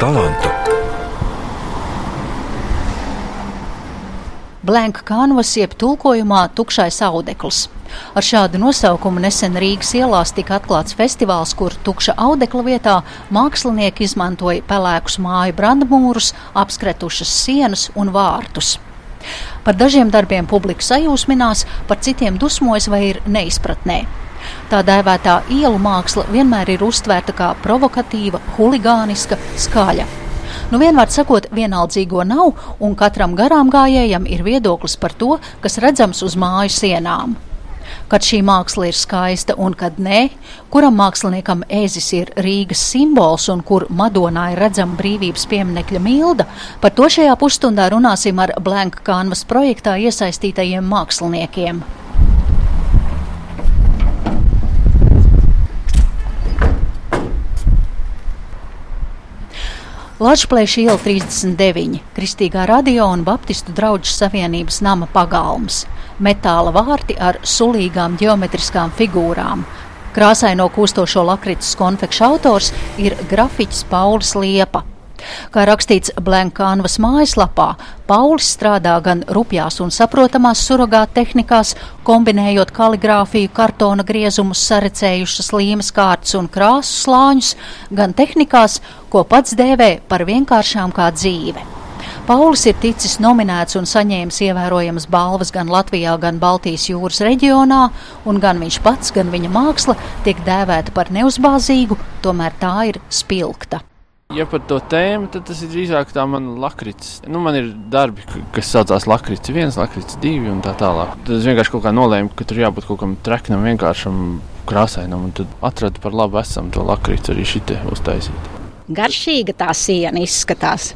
talantu. Blank Canvas, jeb tulkojumā Tukšais audekls. Ar šādu nosaukumu nesen Rīgas ielās tika atklāts festivāls, kur tukša audekla vietā mākslinieki izmantoja pelēkus māju brandmūrus, apskretušas sienas un vārtus. Par dažiem darbiem publika sajūsminās, par citiem dusmojas vai ir neizpratnē. Tā dēvētā ielu māksla vienmēr ir uztvērta kā provokatīva, huligāniska, skaļa. Nu, vienmēr sakot, vienaldzīgo nav, un katram garām gājējam ir viedoklis par to, kas redzams uz māju sienām. Kad šī māksla ir skaista un kad nē, kuram māksliniekam ēzis ir Rīgas simbols un kur Madonā ir redzama brīvības pieminekļa milda, par to šajā pusstundā runāsim ar Blank Canvas projektā iesaistītajiem māksliniekiem. Latvijas iela 39, Kristīgā radio un Baptistu draugu savienības nama pagalms, metāla vārti ar sulīgām geometriskām figūrām. Krāsaino kūstošo lakritas konfekšu autors ir grafiķis Paulis Liepa. Kā rakstīts Blankānvas mājaslapā, Paulis strādā gan rupjās un saprotamās surrogāta tehnikās, kombinējot kaligrāfiju, kartona griezumus, sarecējušas līmes kārtas un krāsu slāņus, gan tehnikās, ko pats dēvē par vienkāršām kā dzīve. Paulis ir ticis nominēts un saņēmis ievērojamas balvas gan Latvijā, gan Baltijas jūras reģionā, un gan viņš pats, gan viņa māksla tiek dēvēta par neuzbāzīgu, tomēr tā ir spilgta. Ja par to tēmu, tad tas ir drīzāk tā mana lakrits. Nu, man ir darbi, kas saucās lakrits viens, lakrits divi un tā tālāk. Tad es vienkārši kaut kā nolēmu, ka tur jābūt kaut kam treknam, vienkāršam, krāsainam. Un tad atradu par labu esam to lakrits arī šitie uztaisīt. Garšīga tā siena izskatās.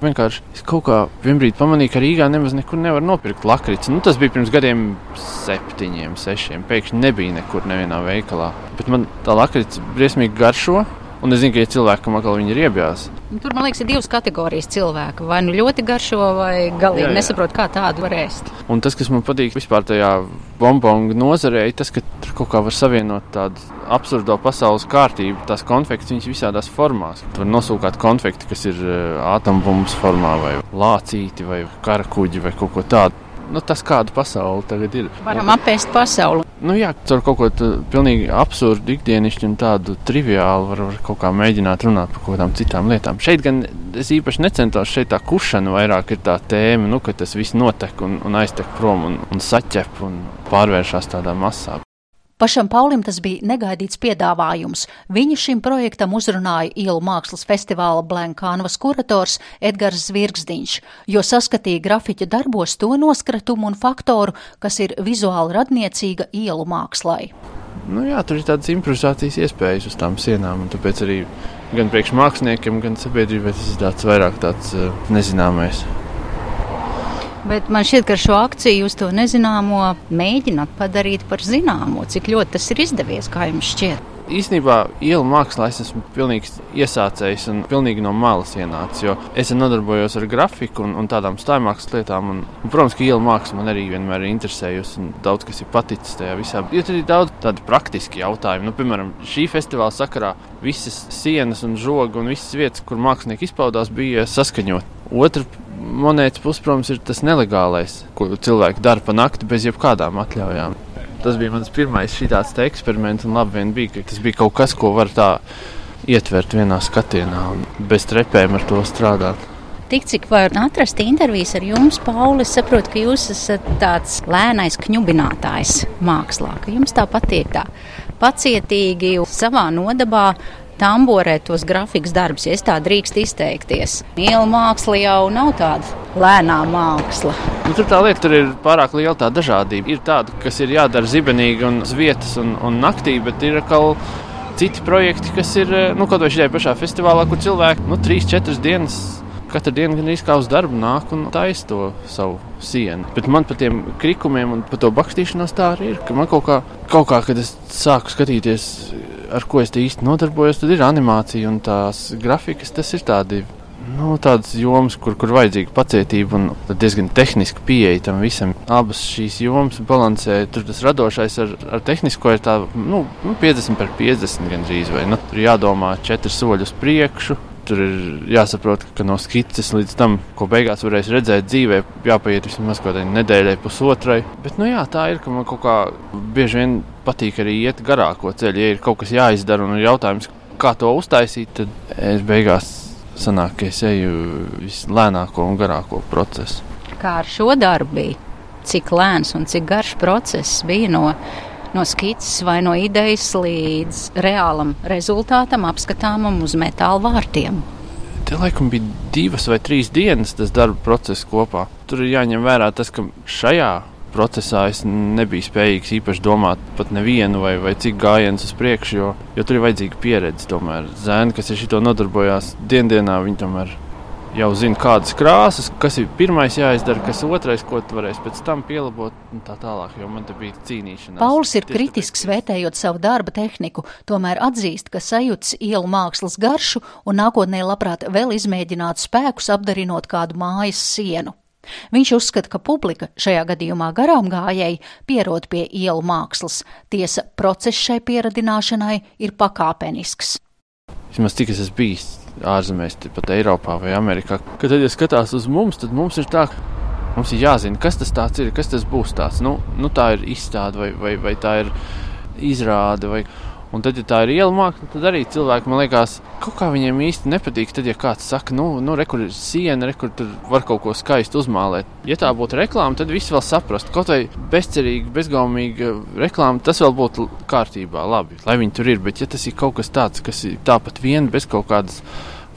Vienkārši es kaut kā vienbrīd pamanīju, ka Rīgā nemaz nekur nevar nopirkt lakrici. Nu, tas bija pirms gadiem, septiņiem, sešiem. Pēkšņi nebija nekur, nevienā veikalā. Bet man tā lakrica briesmīgi garšo. Un es zinu, ka ir cilvēki, kam atkal ir iebjās. Tur, man liekas, ir divas kategorijas cilvēku. Vai nu ļoti garšo, vai galīgi jā, jā. nesaprot, kā tādu var ēst. Un tas, kas man patīk vispār tajā bombongu nozarē, ir tas, ka tur kaut kā var savienot tādu absurdo pasaules kārtību. Tās konfekts viņas visādās formās. Tur var nosūkāt konfekti, kas ir atombumbas formā, vai lācīti, vai karakuģi, vai kaut ko tādu nu, tas, kāda pasaule tagad ir. Varam apēst pasauli. Nu, jā, caur kaut ko pilnīgi absurdu, ikdienišķu un tādu triviālu var, var kaut kā mēģināt runāt par kaut kādām citām lietām. Šeit gan es īpaši necentos, šeit tā kušana vairāk ir tā tēma, nu, ka tas viss notek un, un aiztek prom un, un saķep un pārvēršas tādā masā. Pašam Paulim tas bija negaidīts piedāvājums. Viņu šim projektam uzrunāja ielu mākslas festivāla Blankānvas kurators Edgars Zvirgzdiņš, jo saskatīja grafiķa darbos to noskratumu un faktoru, kas ir vizuāli radniecīga ielu mākslai. Nu jā, tur ir tādas improvizācijas iespējas uz tām sienām, un tāpēc arī gan priekšmāksliniekiem, gan sabiedrībai tas ir tāds vairāk tāds uh, nezināmais. Bet man šķiet, ka ar šo akciju jūs to nezināmo mēģināt padarīt par zināmo. Cik ļoti tas ir izdevies, kā jums šķiet? Īsnībā ielu mākslā es esmu pilnīgs iesācējs un pilnīgi no malas ienācis. Es nodarbojos ar grafiku un, un tādām stājmākslas lietām. Un, un, protams, ka ielu māksla man arī vienmēr ir interesējusi un daudz kas ir paticis tajā visā. Ir arī daudz tādu praktisku jautājumu. Nu, piemēram, šī festivāla sakarā visas sienas un žogi un visas vietas, kur mākslinieki izpaudās, bija saskaņot. Otra monētas puse, protams, ir tas nelegālais, ko cilvēki dara pa nakti bez jebkādām atļaujām. Tas bija mans pirmais šāds eksperiments, un labi vien bija, ka tas bija kaut kas, ko var tā ietvert vienā skatienā un bez trepēm ar to strādāt. Tik cik var atrast intervijas ar jums, Pauli, es saprotu, ka jūs esat tāds lēnais kņubinātājs mākslā, ka jums tā patīk tā pacietīgi savā nodabā tamborē tos grafikas darbus, ja es tā drīkst izteikties. Iela māksla jau nav tāda lēnā māksla. Nu, tur tā lieta tur ir pārāk liela tā dažādība. Ir tāda, kas ir jādara zibenīgi un uz vietas un, un naktī, bet ir atkal citi projekti, kas ir nu, kaut vai šajā pašā festivālā, kur cilvēki nu, 3-4 dienas katru dienu gan īstenībā uz darbu nāk un taisa to savu sienu. Bet man par tiem krikumiem un par to bakstīšanos tā arī ir. Ka man kaut kā, kaut kā, kad es sāku skatīties ar ko es īsti nodarbojos, tad ir animācija un tās grafikas. Tas ir tādi nu, tādas jomas, kur, kur vajadzīga pacietība un diezgan tehniski pieeja tam visam. Abas šīs jomas balansē, tur tas radošais ar, ar tehnisko ir tā, nu, 50 nu, par 50 gandrīz. Vai, nu, tur jādomā četri soļi uz priekšu. Tur ir jāsaprot, ka no skices līdz tam, ko beigās varēs redzēt dzīvē, jāpaiet vismaz kaut kādai nedēļai, pusotrai. Bet nu, jā, tā ir, ka man kaut kā bieži vien patīk arī iet garāko ceļu. Ja ir kaut kas jāizdara un ir jautājums, kā to uztaisīt, tad es beigās sanāk, ka es eju vislēnāko un garāko procesu. Kā ar šo darbu bija? Cik lēns un cik garš process bija no, no skices vai no idejas līdz reālam rezultātam, apskatāmam uz metāla vārtiem? Te laikam bija divas vai trīs dienas tas darba process kopā. Tur ir jāņem vērā tas, ka šajā procesā es nebiju spējīgs īpaši domāt pat nevienu vai, vai cik gājienus uz priekšu, jo, jo tur ir vajadzīga pieredze. Tomēr zēni, kas ar šo nodarbojās dienā, viņi tomēr jau zina, kādas krāsas, kas ir pirmais jāizdara, kas otrais, ko tu varēsi pēc tam pielabot, un tā tālāk. Jo man te bija cīnīšanās. Pauls ir kritisks vērtējot savu darba tehniku, tomēr atzīst, ka sajūts ielu mākslas garšu un nākotnē labprāt vēl izmēģināt spēkus apdarinot kādu mājas sienu. Viņš uzskata, ka publika, šajā gadījumā garām gājēji, pierod pie ielu mākslas. Tiesa, process šai pieradināšanai ir pakāpenisks. Vismaz cik es esmu bijis ārzemēs, pat Eiropā vai Amerikā, kad tad, ja skatās uz mums, tad mums ir tā, ka mums ir jāzina, kas tas ir, kas tas būs tāds. Nu, nu tā ir izstāde vai, vai, vai tā ir izrāde. Vai, Un tad, ja tā ir iela māksla, tad arī cilvēki man liekas, kaut kā viņiem īsti nepatīk. Tad, ja kāds saka, nu, nu re, kur ir siena, re, kur tur var kaut ko skaistu uzmālēt. Ja tā būtu reklāma, tad viss vēl saprastu. Kaut vai bezcerīga, bezgaumīga reklāma, tas vēl būtu kārtībā, labi, lai viņi tur ir. Bet, ja tas ir kaut kas tāds, kas ir tāpat vien bez kaut kādas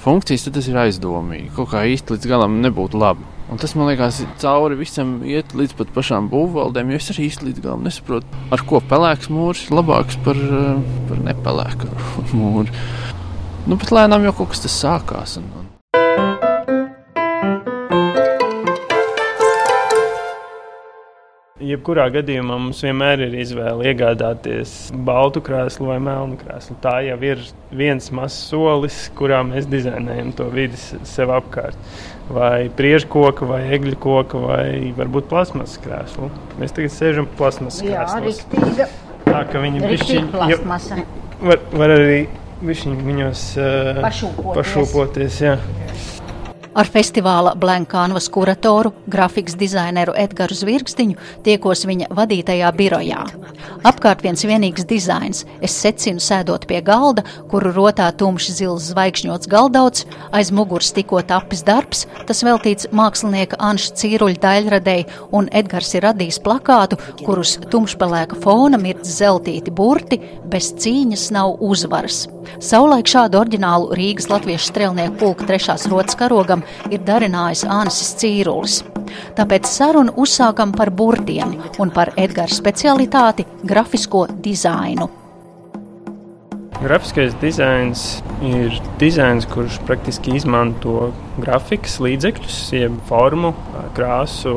funkcijas, tad tas ir aizdomīgi. Kaut kā īsti līdz galam nebūtu labi. Un tas man liekas, cauri visam iet līdz pat pašām būvvaldēm, jo es arī īsti līdz galam nesaprotu, ar ko pelēks mūrs ir labāks par, eh, par nepelēku mūru. Nu, bet lēnām jau kaut kas tas sākās. Un, Jebkurā gadījumā mums vienmēr ir izvēle iegādāties baltu krēslu vai melnu krēslu. Tā jau ir viens mazs solis, kurā mēs dizainējam to vidi sev apkārt. Vai priežkoka, vai egļu koka, vai varbūt plasmasas krēslu. Mēs tagad sēžam plasmasas krēslos. Jā, Tā ka viņi bišķiņ, var, var arī viņos uh, pašūpoties. pašūpoties. Ar festivāla Blankānvas kuratoru, grafikas dizaineru Edgars Zvirgstiņu tiekos viņa vadītajā birojā. Apkārt viens vienīgs dizains. Es secinu sēdot pie galda, kuru rotā tumši zils zvaigžņots galdauts, aiz muguras tikko tapis darbs, tas veltīts mākslinieka Anša Cīruļa daļradei, un Edgars ir radījis plakātu, kurus tumšpelēka fona mirdz zeltīti burti, bez cīņas nav uzvaras. Savulaik šādu oriģinālu Rīgas latviešu strelnieku pulka trešās rotas karogam ir darinājis Ānesis Cīrulis. Tāpēc sarunu uzsākam par burtiem un par Edgara specialitāti - grafisko dizainu. Grafiskais dizains ir dizains, kurš praktiski izmanto grafikas līdzekļus, jeb formu, krāsu,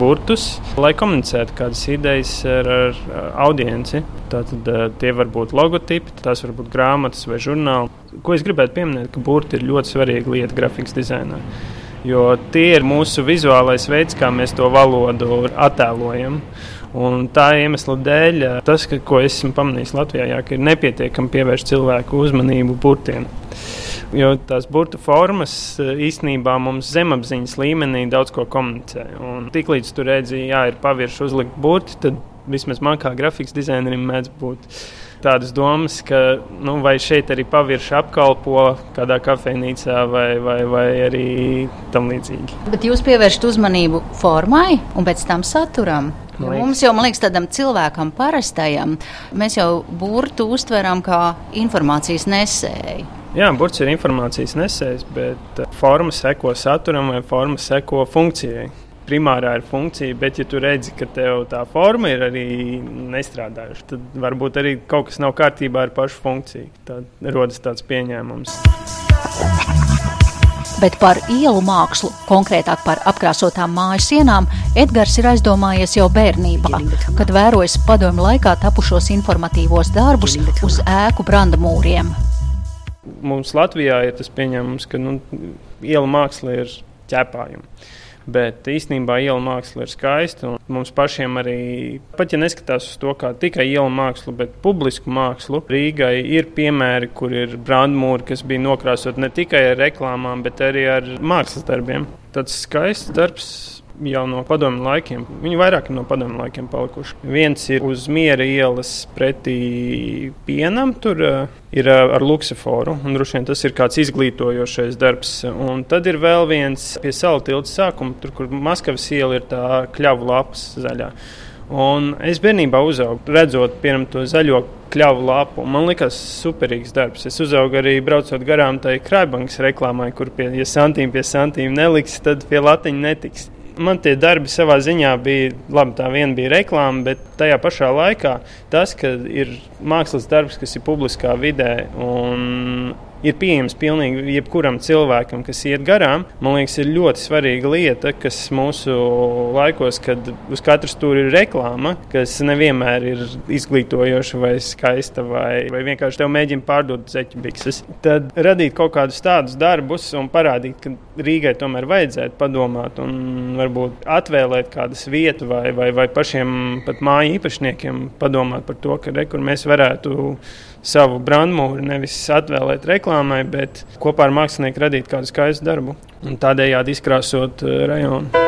burtus, lai komunicētu kādas idejas ar, ar audienci. Tātad tie var būt logotipi, tās var būt grāmatas vai žurnāli. Ko es gribētu pieminēt, ka burti ir ļoti svarīga lieta grafikas dizainā. Jo tie ir mūsu vizuālais veids, kā mēs to valodu attēlojam. Un tā iemesla dēļ, tas, ka, ko esmu pamanījis Latvijā, jā, ir nepietiekami pievērst cilvēku uzmanību burtiem. Jo tās burbuļu formas īstenībā mums zemapziņas līmenī daudz ko komunicē. Un tiklīdz tur redzi, jā, ir pavirši uzlikt burti, tad vismaz man kā grafikas dizainerim mēdz būt tādas domas, ka nu, vai šeit arī pavirši apkalpo kādā kafejnīcā vai, vai, vai arī tam līdzīgi. Bet jūs pievēršat uzmanību formai un pēc tam saturam. Jo mums jau, man liekas, tādam cilvēkam parastajam, mēs jau burtu uztveram kā informācijas nesēju. Jā, burts ir informācijas nesējs, bet uh, forma seko saturam vai forma seko funkcijai. Primārā ir funkcija, bet, ja tu redzi, ka tev tā forma ir arī nestrādājuša, tad varbūt arī kaut kas nav kārtībā ar pašu funkciju. Tad rodas tāds pieņēmums. Bet par ielu mākslu, konkrētāk par apkrāsotām māju sienām, Edgars ir aizdomājies jau bērnībā, kad vērojis padomju laikā tapušos informatīvos darbus uz ēku branda mūriem. Mums Latvijā ir tas pieņēmums, ka nu, iela māksla ir ķepājuma. Bet īstenībā iela māksla ir skaista. Mums pašiem arī, pat ja neskatās uz to kā tikai iela mākslu, bet publisku mākslu, Rīgai ir piemēri, kur ir brandmūri, kas bija nokrāsot ne tikai ar reklāmām, bet arī ar mākslas darbiem. Tāds skaists darbs jau no padomju laikiem. Viņi vairāk no padomju laikiem palikuši. Viens ir uz miera ielas pretī pienam, tur uh, ir uh, ar luksuforu, droši vien tas ir kāds izglītojošais darbs. Un tad ir vēl viens pie salu tilta sākuma, tur, kur Maskavas iela ir tā kļavu lapas zaļā. Un es bērnībā uzaugu, redzot piemēram, to zaļo kļavu lapu. Man liekas, superīgs darbs. Es uzaugu arī braucot garām tai krājbankas reklāmai, kur pie ja santīm pie santīm neliks, tad pie latiņa netiks. Man tie darbi savā ziņā bija labi. Tā viena bija reklāma, bet tajā pašā laikā tas, ka ir mākslas darbs, kas ir publiskā vidē un ir pieejams pilnīgi jebkuram cilvēkam, kas iet garām. Man liekas, ir ļoti svarīga lieta, kas mūsu laikos, kad uz katras stūra ir reklāma, kas nevienmēr ir izglītojoša vai skaista, vai, vai vienkārši tev mēģina pārdot zeķu bikses. Tad radīt kaut kādus tādus darbus un parādīt, ka Rīgai tomēr vajadzētu padomāt un varbūt atvēlēt kādas vietas vai, vai, vai pašiem pat māju īpašniekiem padomāt par to, ka re, mēs varētu savu brandmūri nevis atvēlēt reklāmai, bet kopā ar mākslinieku radīt kādu skaistu darbu un tādējādi izkrāsot eh, rajonu.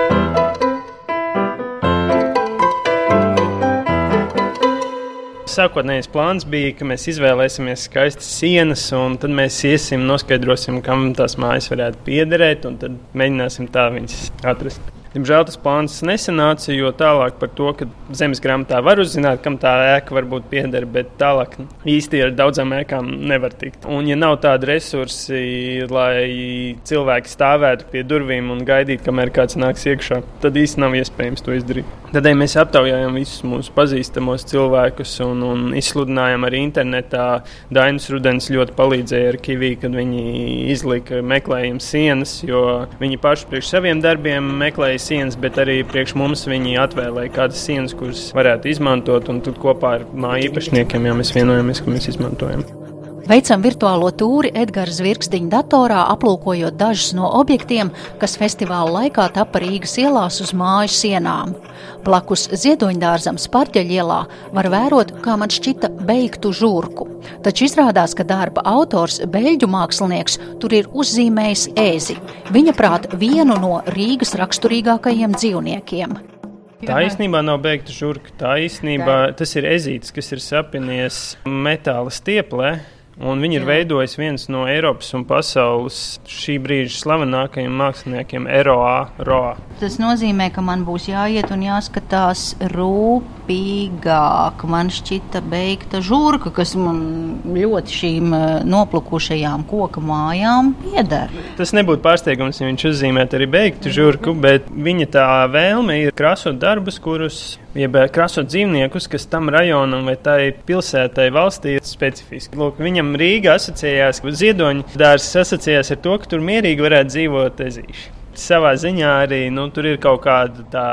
Sākotnējais plāns bija, ka mēs izvēlēsimies skaistas sienas, un tad mēs iesim, noskaidrosim, kam tās mājas varētu piederēt, un tad mēģināsim tā viņas atrast. Diemžēl tas plāns nesanāca, jo tālāk par to, ka zemes grāmatā var uzzināt, kam tā ēka varbūt pieder, bet tālāk īsti ar daudzām ēkām nevar tikt. Un, ja nav tādi resursi, lai cilvēki stāvētu pie durvīm un gaidītu, kamēr kāds nāks iekšā, tad īsti nav iespējams to izdarīt. Tādēļ mēs aptaujājām visus mūsu pazīstamos cilvēkus un, un izsludinājām arī internetā. Dainis Rudens ļoti palīdzēja ar Kivī, kad viņi izlika meklējumu sienas, jo viņi paši priekš saviem darbiem meklēja sienas, bet arī priekš mums viņi atvēlēja kādas sienas, kuras varētu izmantot. Un tad kopā ar māju īpašniekiem jau mēs vienojamies, ka mēs izmantojam. Veicam virtuālo tūri Edgars Zvirkstiņa datorā, aplūkojot dažus no objektiem, kas festivāla laikā tapa Rīgas ielās uz māju sienām. Blakus ziedoņdārzam Spārķeļielā var vērot, kā man šķita, beigtu žurku. Taču izrādās, ka darba autors, beļģu mākslinieks, tur ir uzzīmējis ēzi. Viņa prāt vienu no Rīgas raksturīgākajiem dzīvniekiem. Tā īstenībā nav beigta žurka. Tā īstenībā tas ir ezītis, kas ir sapinies metāla stieplē. Un viņi ir veidojis viens no Eiropas un pasaules šī brīža slavenākajiem māksliniekiem, Eroā. Roā. Tas nozīmē, ka man būs jāiet un jāskatās rūpīgāk. Man šķita beigta žurka, kas man ļoti šīm eh, noplukušajām koka mājām pieder. Tas nebūtu pārsteigums, ja viņš uzzīmētu arī beigtu žurku, bet viņa tā vēlme ir krasot darbus, kurus jeb eh, krasot dzīvniekus, kas tam rajonam vai tai pilsētai valstī ir specifiski. Lūk, viņam Rīga asociējās, ka ziedoņa dārzs asociējās ar to, ka tur mierīgi varētu dzīvot ezīši. Savā ziņā arī nu, tur ir kaut kāda tā,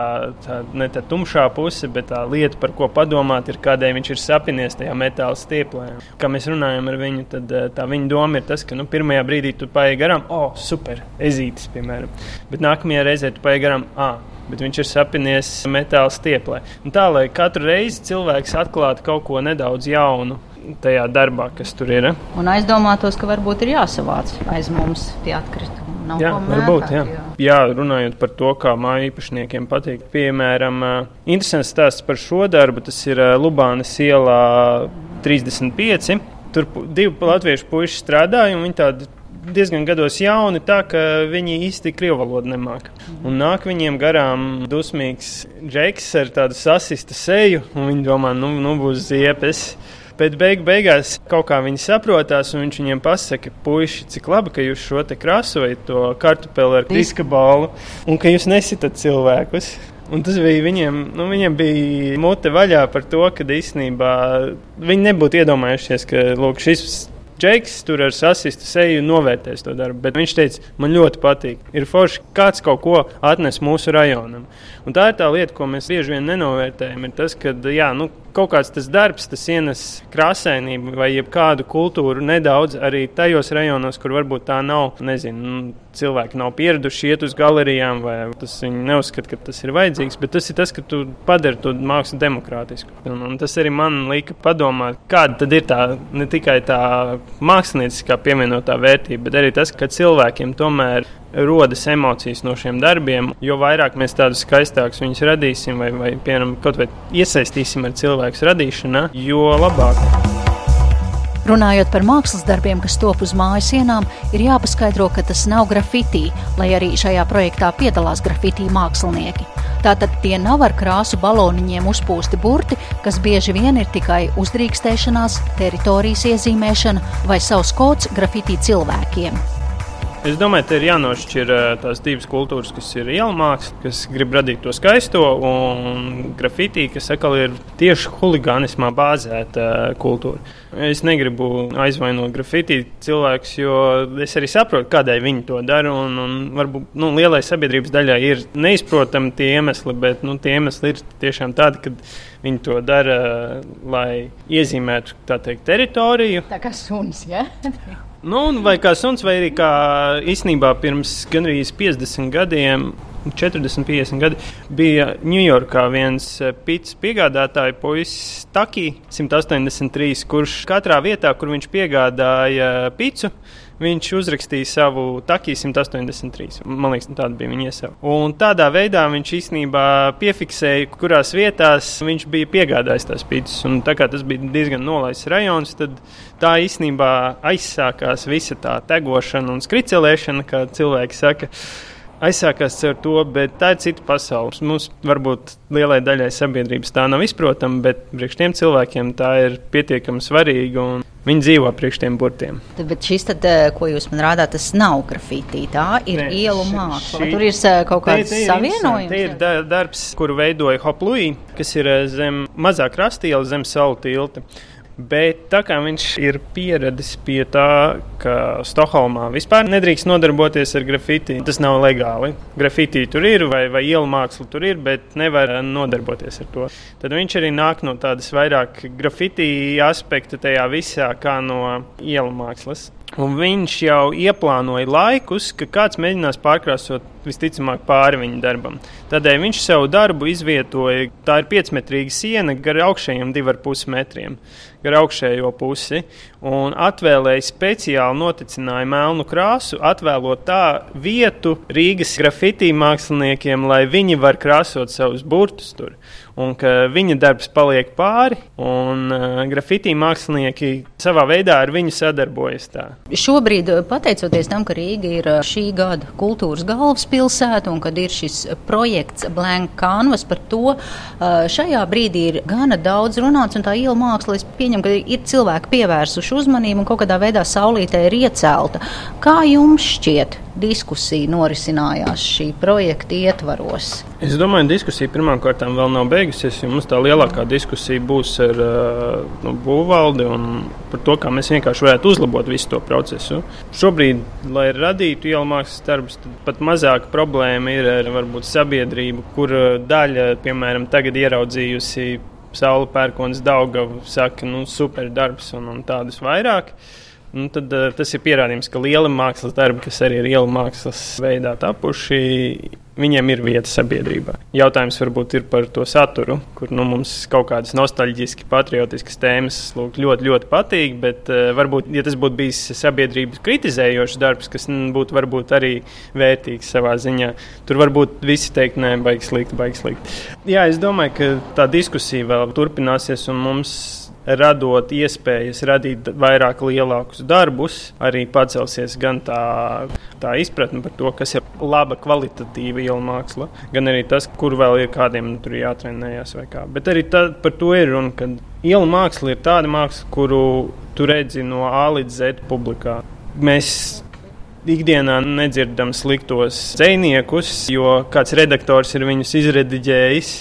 tā, ne tā tumšā puse, bet tā lieta, par ko padomāt, ir kādēļ viņš ir sapinies tajā metāla stieplē. Kā mēs runājam ar viņu, tad eh, tā viņa doma ir tas, ka nu, pirmajā brīdī tu paieji garām, oh, super, ezītis, piemēram. Bet nākamajā reizē tu paieji garām, ah, bet viņš ir sapinies metāla stieplē. Un tā, lai katru reizi cilvēks atklātu kaut ko nedaudz jaunu. Tajā darbā, kas tur ir. Un aizdomātos, ka varbūt ir jāsavāc aiz mums tie atkritumi. Nav jā, varbūt, jā. jā. jā, runājot par to, kā māju īpašniekiem patīk. Piemēram, interesants stāsts par šo darbu. Tas ir Lubānas ielā 35. Tur divi latviešu puiši strādāja, un viņi tādi diezgan gados jauni, tā ka viņi īsti krievu valodu nemāca. Un nāk viņiem garām dusmīgs džeks ar tādu sasistu seju, un viņi domā, nu, nu būs ziepes. Bet beig beigās kaut kā viņi saprotās, un viņš viņiem pasaka, puiši, cik labi, ka jūs šo te krāsojat, to kartupeli ar diska balu, un ka jūs nesitat cilvēkus. Un tas bija viņiem, nu, viņiem bija mute vaļā par to, ka īstenībā viņi nebūtu iedomājušies, ka lūk, šis Džeks tur ar sasistu seju novērtēs to darbu, bet viņš teica, man ļoti patīk. Ir forši, kāds kaut ko atnes mūsu rajonam. Un tā ir tā lieta, ko mēs bieži vien nenovērtējam. Ir tas, ka jā, nu, kaut kāds tas darbs, tas ienes krāsainību vai jebkādu kultūru nedaudz arī tajos rajonos, kur varbūt tā nav. Nezinu, cilvēki nav pieraduši iet uz galerijām, vai tas viņi neuzskata, ka tas ir vajadzīgs. Bet tas ir tas, ka tu padari to mākslu demokrātisku. Un, un tas arī man lika padomāt, kāda tad ir tā ne tikai tā mākslinieckā pievienotā vērtība, bet arī tas, ka cilvēkiem tomēr rodas emocijas no šiem darbiem. Jo vairāk mēs tādus skaistākus viņus radīsim, vai, vai piemēram, kaut vai iesaistīsim ar cilvēku radīšanā, jo labāk. Runājot par mākslas darbiem, kas top uz mājas sienām, ir jāpaskaidro, ka tas nav grafitī, lai arī šajā projektā piedalās grafitī mākslinieki. Tātad tie nav ar krāsu baloniņiem uzpūsti burti, kas bieži vien ir tikai uzdrīkstēšanās, teritorijas iezīmēšana vai savs kods grafitī cilvēkiem. Es domāju, ka ir jānošķir eh, tās divas kultūras, kas ir iela māksla, kas grib radīt to skaisto, un grafitī, kas atkal ir tieši huligānismā bāzēta eh, kultūra. Es negribu aizvainot grafitī cilvēkus, jo es arī saprotu, kādēļ viņi to dara. Un, un varbūt nu, lielai sabiedrības daļai ir neizprotami tie iemesli, bet nu, tie iemesli ir tiešām tādi, ka viņi to dara, lai iezīmētu teikt, teritoriju. Tā kā suns, ja? Nu, vai kā suns, vai arī kā īstenībā pirms gandrīz 50 gadiem. 40, 50 gadi bija Ņujorkā viens eh, pits piegādātāja puisis, Taki 183, kurš katrā vietā, kur viņš piegādāja picu, viņš uzrakstīja savu Taki 183. Man liekas, nu, tāda bija viņa iesauka. Un tādā veidā viņš īstenībā piefiksēja, kurās vietās viņš bija piegādājis tās pīcis. Un tā kā tas bija diezgan nolaists rajons, tad tā īstenībā aizsākās visa tā tegošana un skricelēšana, kā cilvēki saka aizsākās ar to, bet tā ir cita pasaule. Mums varbūt lielai daļai sabiedrības tā nav izprotama, bet priekš tiem cilvēkiem tā ir pietiekami svarīga. Viņi dzīvo priekš tiem burtiem. Bet šis, tad, eh, ko jūs man rādāt, tas nav grafitī. Tā ir ne, ielu māksla. Tur ir eh, kaut kāds savienojums. Tā ir da darbs, kuru veidoja Hoplūī, kas ir eh, zem mazā krastījuma, zem salu tilta. Bet tā kā viņš ir pieradis pie tā, ka Stokholmā vispār nedrīkst nodarboties ar grafiti, tas nav legāli. Grafiti tur ir, vai, vai ielu māksla tur ir, bet nevar nodarboties ar to. Tad viņš arī nāk no tādas vairāk grafiti aspekta tajā visā, kā no ielu mākslas. Un viņš jau ieplānoja laikus, ka kāds mēģinās pārkrāsot visticamāk pāri viņa darbam. Tādēļ viņš savu darbu izvietoja. Tā ir piecmetrīga siena gar augšējiem diviem ar pus metriem gar augšējo pusi un atvēlēja speciāli noticināju melnu krāsu, atvēlot tā vietu Rīgas grafitī māksliniekiem, lai viņi var krāsot savus burtus tur. Un ka viņa darbs paliek pāri, un uh, grafitī mākslinieki savā veidā ar viņu sadarbojas. Tā. Šobrīd, pateicoties tam, ka Rīga ir šī gada kultūras galvaspilsēta un kad ir šis projekts Blank Canvas par to, uh, šajā brīdī ir gana daudz runāts, un tā iela māksla, es pieņemu, ka ir cilvēki pievērsuši uzmanību un kaut kādā veidā saulītē ir iecelta. Kā jums šķiet, diskusija norisinājās šī projekta ietvaros? Es domāju, ka diskusija pirmkārt vēl nav beigusies. Mums tā lielākā diskusija būs ar nu, būvvaldi un par to, kā mēs vienkārši varētu uzlabot visu to procesu. Šobrīd, lai radītu ielu mākslas darbus, pat mazāka problēma ir ar varbūt, sabiedrību, kur daļa, piemēram, tagad ieraudzījusi Saula pērkons, Daugavu saka, nu, super darbs un, un tādus vairāk. Nu, tad, uh, tas ir pierādījums, ka liela mākslas darbi, kas arī ir iela mākslas veidā tapuši, viņiem ir vieta sabiedrībā. Jautājums varbūt ir par to saturu, kur nu, mums kaut kādas nostalģiski, patriotiskas tēmas lūk, ļoti, ļoti patīk. Bet uh, varbūt, ja tas būtu bijis sabiedrības kritizējošs darbs, kas m, būtu varbūt arī vērtīgs savā ziņā, tur varbūt visi teikt, nē, baigs slikti, baigs slikti. Jā, es domāju, ka tā diskusija vēl turpināsies un mums radot iespējas radīt vairāk lielākus darbus, arī pacelsies gan tā, tā izpratne par to, kas ir laba kvalitatīva iela māksla, gan arī tas, kur vēl ir kādiem nu, tur jātrenējas vai kā. Bet arī tā, par to ir runa, ka iela māksla ir tāda māksla, kuru tu redzi no A līdz Z publikā. Mēs ikdienā nedzirdam sliktos dziniekus, jo kāds redaktors ir viņus izrediģējis.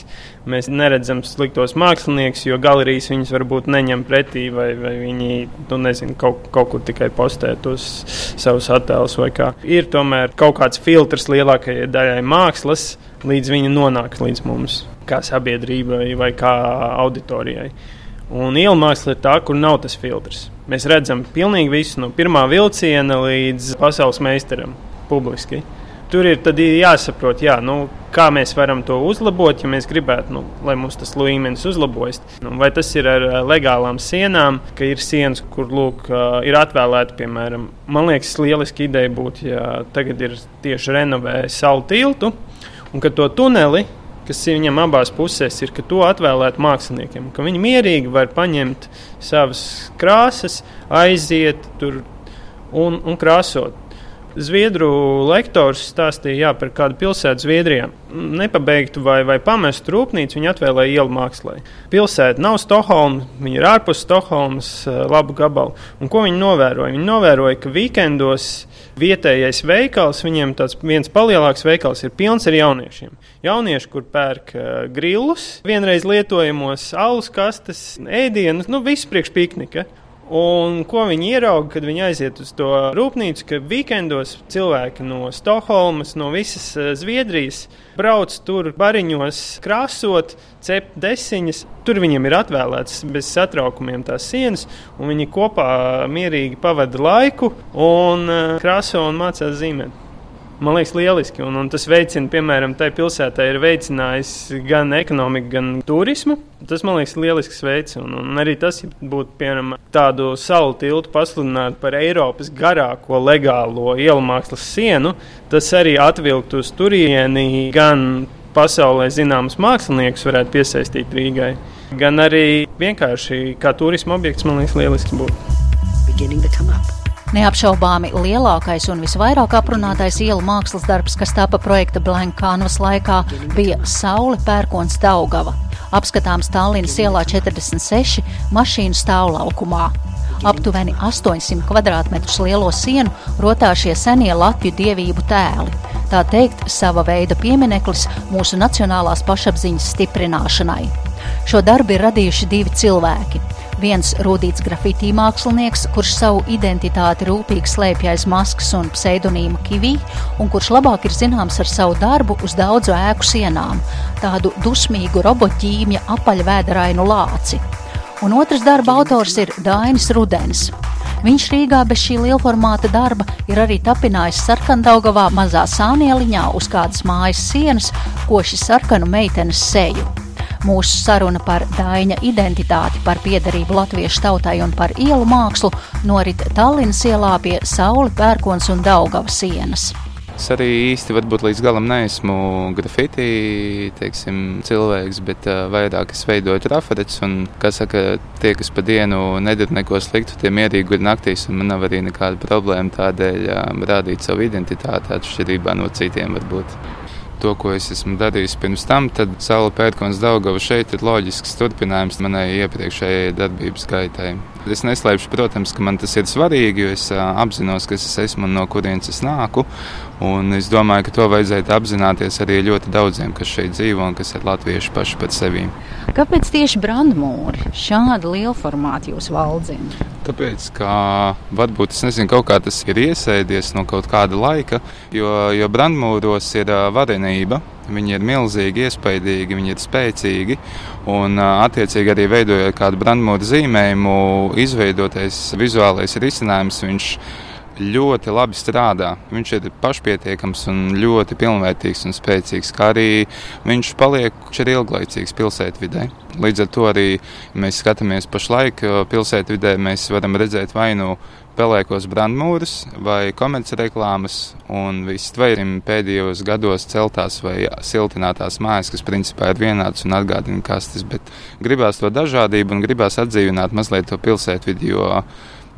Mēs neredzam sliktos māksliniekus, jo galerijas viņus varbūt neņem pretī, vai, vai viņi nu, nezinu, kaut, kaut kur tikai postē tos savus attēlus. Ir tomēr kaut kāds filtrs lielākajai daļai mākslas, līdz viņi nonāk līdz mums, kā sabiedrībai vai kā auditorijai. Un iela māksla ir tā, kur nav tas filtrs. Mēs redzam pilnīgi visu no pirmā vilciena līdz pasaules meistaram publiski. Tur ir jāsaprot, jā, nu, kā mēs varam to uzlabot, ja mēs gribētu, nu, lai mums tas līmenis uzlabojas. Nu, vai tas ir ar legālām sienām, ka ir sienas, kur lūk, ir atvēlēta, piemēram, man liekas, lieliski ideja būtu, ja tagad ir tieši renovējis salu tiltu un ka to tuneli kas viņam abās pusēs ir, ka to atvēlēt māksliniekiem, ka viņi mierīgi var paņemt savas krāsas, aiziet tur un, un krāsot. Zviedru lektors stāstīja jā, par kādu pilsētu Zviedrijā. Nepabeigtu vai, vai pamestu rūpnīcu viņa atvēlēja ielu mākslā. Pilsēta nav Stokholma, viņa ir ārpus Stokholmas eh, labu gabalu. Un ko viņi novēroja? Viņi novēroja, ka vikendos vietējais veikals, viņiem tāds viens palielāks veikals ir pilns ar jauniešiem. Jaunieši, kur pērk uh, grillus, vienreiz lietojamos alus kastes, ēdienus, nu viss priekš piknika. Un ko viņi ieraudzīja, kad viņi aiziet uz to rūpnīcu, ka vikendos cilvēki no Stokholmas, no visas eh, Zviedrijas brauc tur bariņos, krāsot, cept desiņas. Tur viņiem ir atvēlētas bez satraukumiem tās sienas, un viņi kopā mierīgi pavada laiku un eh, krāso un mācās zīmēt man liekas, lieliski. Un, un tas veicina, piemēram, tai pilsētai ir veicinājis gan ekonomiku, gan turismu. Tas man liekas, lielisks veids. Un, un arī tas, būtu, piemēram, tādu salu tiltu pasludināt par Eiropas garāko legālo ielu mākslas sienu, tas arī atvilktu uz turieni gan pasaulē zināmus māksliniekus varētu piesaistīt Rīgai, gan arī vienkārši kā turisma objekts, man liekas, lielisks būtu. Beginning to come up. Neapšaubāmi lielākais un visvairāk aprunātais ielu mākslas darbs, kas tapa projekta Blank Canvas laikā, bija Saule Pērkons Daugava. Apskatāms Tallinas ielā 46 mašīnu stāvlaukumā. Aptuveni 800 km2 lielo sienu rotā šie senie Latviju dievību tēli. Tā teikt, sava veida piemineklis mūsu nacionālās pašapziņas stiprināšanai. Šo darbu ir radījuši divi cilvēki Viens rūtīts grafitī mākslinieks, kurš savu identitāti rūpīgi slēpj aiz maskas un pseidonīma kivī, un kurš labāk ir zināms ar savu darbu uz daudzu ēku sienām, tādu dusmīgu robotģīmja apaļvēderainu lāci. Un otrs darba autors ir Dainis Rudens. Viņš Rīgā bez šī lielformāta darba ir arī tapinājis sarkandaugavā mazā sānieliņā uz kādas mājas sienas koši sarkanu meitenes seju. Mūsu saruna par Dāņa identitāti, par piedarību latviešu tautai un par ielu mākslu norit Tallinas ielā pie Sauli, Pērkons un Daugavas sienas. Es arī īsti varbūt līdz galam neesmu grafiti teiksim, cilvēks, bet uh, vairāk es veidoju. Un, kā saka, tie, kas pa dienu nedara neko sliktu, tie mierīgi ir naktīs. Man nav arī nekāda problēma tādēļ uh, rādīt savu identitāti atšķirībā no citiem varbūt to, ko es esmu darījis pirms tam, tad Saula Pērkons Daugava šeit ir loģisks turpinājums manai iepriekšējai darbības gaitai. Es neslēpšu, protams, ka man tas ir svarīgi, jo es apzinos, kas es esmu un no kurienes es nāku. Un es domāju, ka to vajadzētu apzināties arī ļoti daudziem, kas šeit dzīvo un kas ir latvieši paši par sevi. Kāpēc tieši brandmūri šāda liela formāta jūs valdzina? Tāpēc, ka varbūt nezinu, kaut kā tas ir iesēdies no kaut kāda laika, jo, jo brandmūros ir varenība. Viņi ir milzīgi, iespaidīgi, viņi ir spēcīgi. Un, attiecīgi, arī veidojot kādu brandmūru zīmējumu, izveidotais vizuālais risinājums ļoti labi strādā. Viņš ir pašpietiekams un ļoti pilnvērtīgs un spēcīgs, kā arī viņš paliek arī ilglaicīgs pilsētvidē. Līdz ar to arī mēs skatāmies pašlaik pilsētvidē, mēs varam redzēt vainu pelēkos brandmūrus vai komercreklāmas un viss tvairim pēdējos gados celtās vai siltinātās mājas, kas principā ir vienādas un atgādina kastes, bet gribās to dažādību un gribās atdzīvināt mazliet to pilsētvidu, jo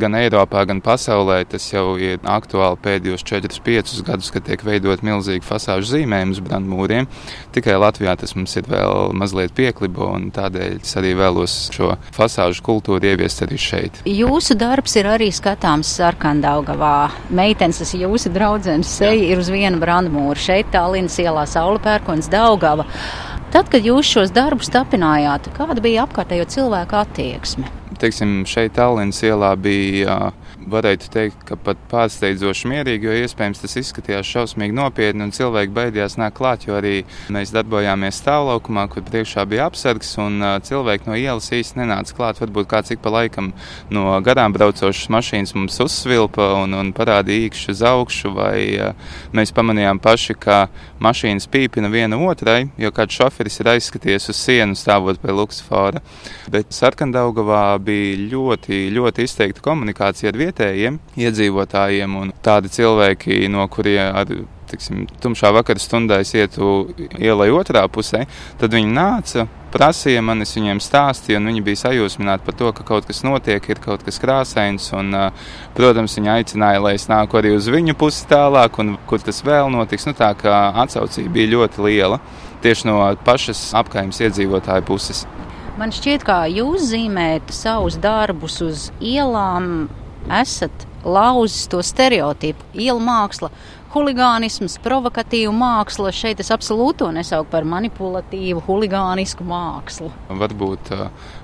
gan Eiropā, gan pasaulē tas jau ir aktuāli pēdējos 4-5 gadus, kad tiek veidot milzīgi fasāžu zīmējumi uz brandmūriem. Tikai Latvijā tas mums ir vēl mazliet pieklibo, un tādēļ es arī vēlos šo fasāžu kultūru ieviest arī šeit. Jūsu darbs ir arī skatāms Sarkandaugavā. Meitenes, tas jūsu draudzenes seja ir uz viena brandmūra. Šeit Tallinas ielā Saula Pērkons Daugava. Tad, kad jūs šos darbus tapinājāt, kāda bija apkārtējo cilvēku attieksme? teiksim, šeit Tallinas ielā bija varētu teikt, ka pat pārsteidzoši mierīgi, jo iespējams tas izskatījās šausmīgi nopietni, un cilvēki beigās nāk klāt, jo arī mēs darbojāmies stāvlaukumā, kur priekšā bija apsargs, un cilvēki no ielas īsti nenāca klāt. Varbūt kāds ik pa laikam no garām braucošas mašīnas mums uzsvilpa un, un parādīja īkšķi uz augšu, vai mēs pamanījām paši, ka mašīnas pīpina viena otrai, jo kāds šoferis ir aizskaties uz sienu stāvot pie Luksfora. Bet Sarkandaugavā bija ļoti, ļoti izteikta komunikācija ar vietējiem iedzīvotājiem un tādi cilvēki, no kuriem ar tiksim, tumšā vakara stundā es ietu ielai otrā pusē, tad viņi nāca, prasīja man, es viņiem stāstīju, un viņi bija sajūsmināti par to, ka kaut kas notiek, ir kaut kas krāsains. Un, protams, viņi aicināja, lai es nāku arī uz viņu pusi tālāk, un kur tas vēl notiks. Nu, tā kā atsaucība bija ļoti liela tieši no pašas apgājuma iedzīvotāju puses. Man šķiet, ka jūs zīmējat savus darbus uz ielām, esat lauzis to stereotipu. Iela māksla huligānisms, provokatīva māksla. Šeit es absolūti to nesaucu par manipulatīvu, huligānisku mākslu. Varbūt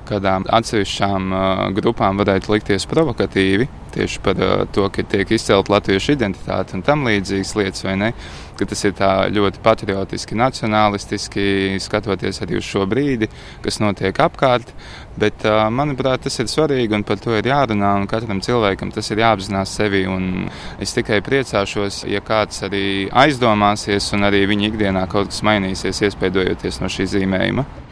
kādām atsevišķām grupām varētu likties provokatīvi tieši par to, ka tiek izcelt latviešu identitāte un tam līdzīgas lietas, vai ne? Ka tas ir ļoti patriotiski, nacionālistiski, skatoties arī uz šo brīdi, kas notiek apkārt. Bet, manuprāt, tas ir svarīgi un par to ir jārunā. Katram cilvēkam tas ir jāapzinās sevi. Es tikai priecāšos, ja kāds arī aizdomāsies un arī viņa ikdienā kaut kas mainīsies, iespējoties no šī zīmējuma.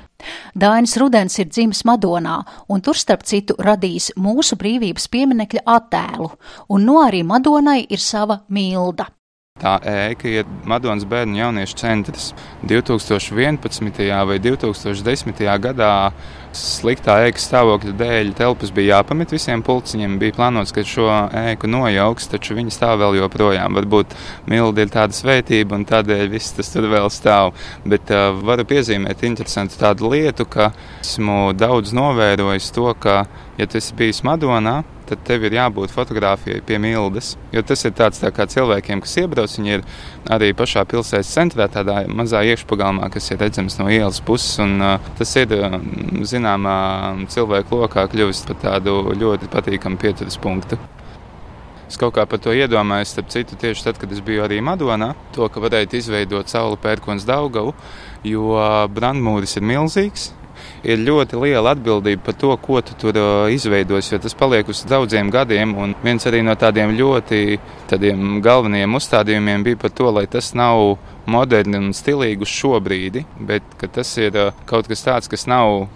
Dainis Rudens ir dzimis Madonā, un tur starp citu radījis mūsu brīvības pieminekļa attēlu, un no arī Madonai ir sava milda. Tā ēka ir Madonas bērnu jauniešu centrs. 2011. vai 2010. gadā sliktā ēkas stāvokļa dēļ telpas bija jāpamet visiem pulciņiem. Bija plānots, ka šo ēku nojauks, taču viņi stāv vēl joprojām. Varbūt mildi ir tāda svētība un tādēļ viss tas tur vēl stāv. Bet uh, varu piezīmēt interesantu tādu lietu, ka esmu daudz novērojis to, ka, ja tu esi bijis Madonā, tad tev ir jābūt fotografijai pie mildes. Jo tas ir tāds tā kā cilvēkiem, kas iebrauc, viņi ir arī pašā pilsētas centrā, tādā mazā iekšpagalmā, kas ir redzams no ielas puses. Un, uh, tas ir zināmā cilvēku lokā kļuvis par tādu ļoti patīkamu pieturas punktu. Es kaut kā par to iedomājos, starp citu, tieši tad, kad es biju arī Madonā, to, ka varētu izveidot sauli pērkons Daugavu, jo brandmūris ir milzīgs, ir ļoti liela atbildība par to, ko tu tur uh, izveidosi, jo tas paliek uz daudziem gadiem. Un viens arī no tādiem ļoti tādiem galvenajiem uzstādījumiem bija par to, lai tas nav moderni un stilīgi uz šo brīdi, bet tas ir uh, kaut kas tāds, kas nav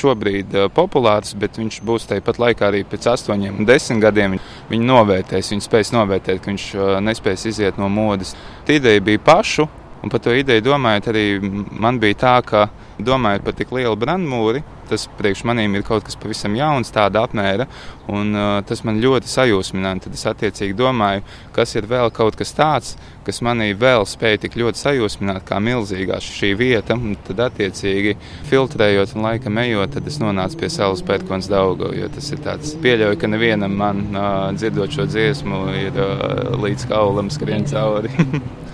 šobrīd uh, populārs, bet viņš būs tāpat laikā arī pēc astoņiem, desmit gadiem. Viņi novērtēs, viņi spēs novērtēt, ka viņš nespēs iziet no modes. Tā ideja bija pašu, un par to ideju domājot, arī man bija tā, ka domājot par tik lielu brandmūri, tas priekš manīm ir kaut kas pavisam jauns, tāda apmēra, un uh, tas man ļoti sajūsmināja. Tad es attiecīgi domāju, kas ir vēl kaut kas tāds, kas manī vēl spēja tik ļoti sajūsmināt, kā milzīgā šī vieta. Un tad, attiecīgi, filtrējot un laikam ejot, tad es nonācu pie savas pētkonas daudzā. Jo tas ir tāds, pieļauju, ka nevienam man uh, dzirdot šo dziesmu, ir uh, līdz kaulam skrien cauri.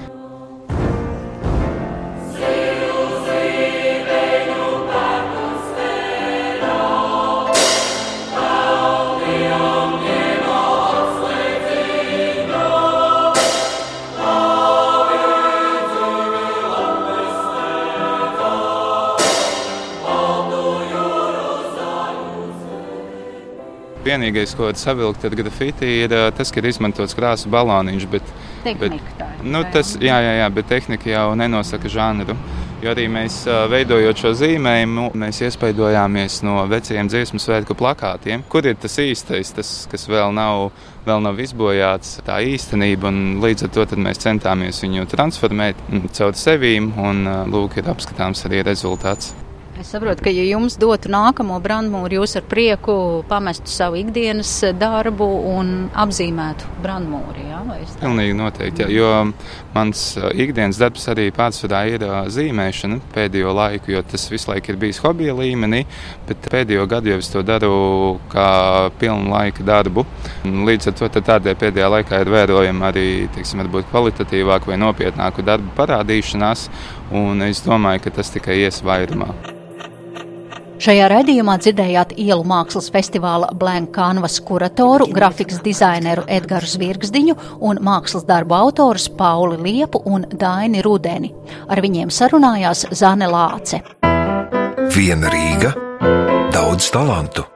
vienīgais, ko var savilkt ar grafiti, ir tas, ka ir izmantots krāsu baloniņš. Bet, tehnika, bet, tā, nu, tas, jā, jā, jā, bet tehnika jau nenosaka žanru. Jo arī mēs veidojot šo zīmējumu, mēs iespaidojāmies no veciem dziesmu svētku plakātiem, kur ir tas īstais, tas, kas vēl nav, vēl nav izbojāts, tā īstenība. Līdz ar to mēs centāmies viņu transformēt caur sevīm, un lūk, ir apskatāms arī rezultāts. Es saprotu, ka, ja jums dotu nākamo brandmūru, jūs ar prieku pamestu savu ikdienas darbu un apzīmētu brandmūri. Jā, Pilnīgi noteikti, jā, jo mans uh, ikdienas darbs arī pārsvarā ir uh, zīmēšana pēdējo laiku, jo tas visu laiku ir bijis hobija līmenī, bet pēdējo gadu jau es to daru kā pilnu laika darbu. Līdz ar to tādēļ pēdējā laikā ir vērojama arī teiksim, kvalitatīvāka vai nopietnāka darba parādīšanās, un es domāju, ka tas tikai ies vairumā. Šajā raidījumā dzirdējāt ielu mākslas festivāla Blank Canvas kuratoru, grafikas dizaineru Edgars Zvirgzdiņu un mākslas darbu autorus Pauli Liepu un Daini Rudeni. Ar viņiem sarunājās Zane Lāce. Viena Rīga, daudz talantu.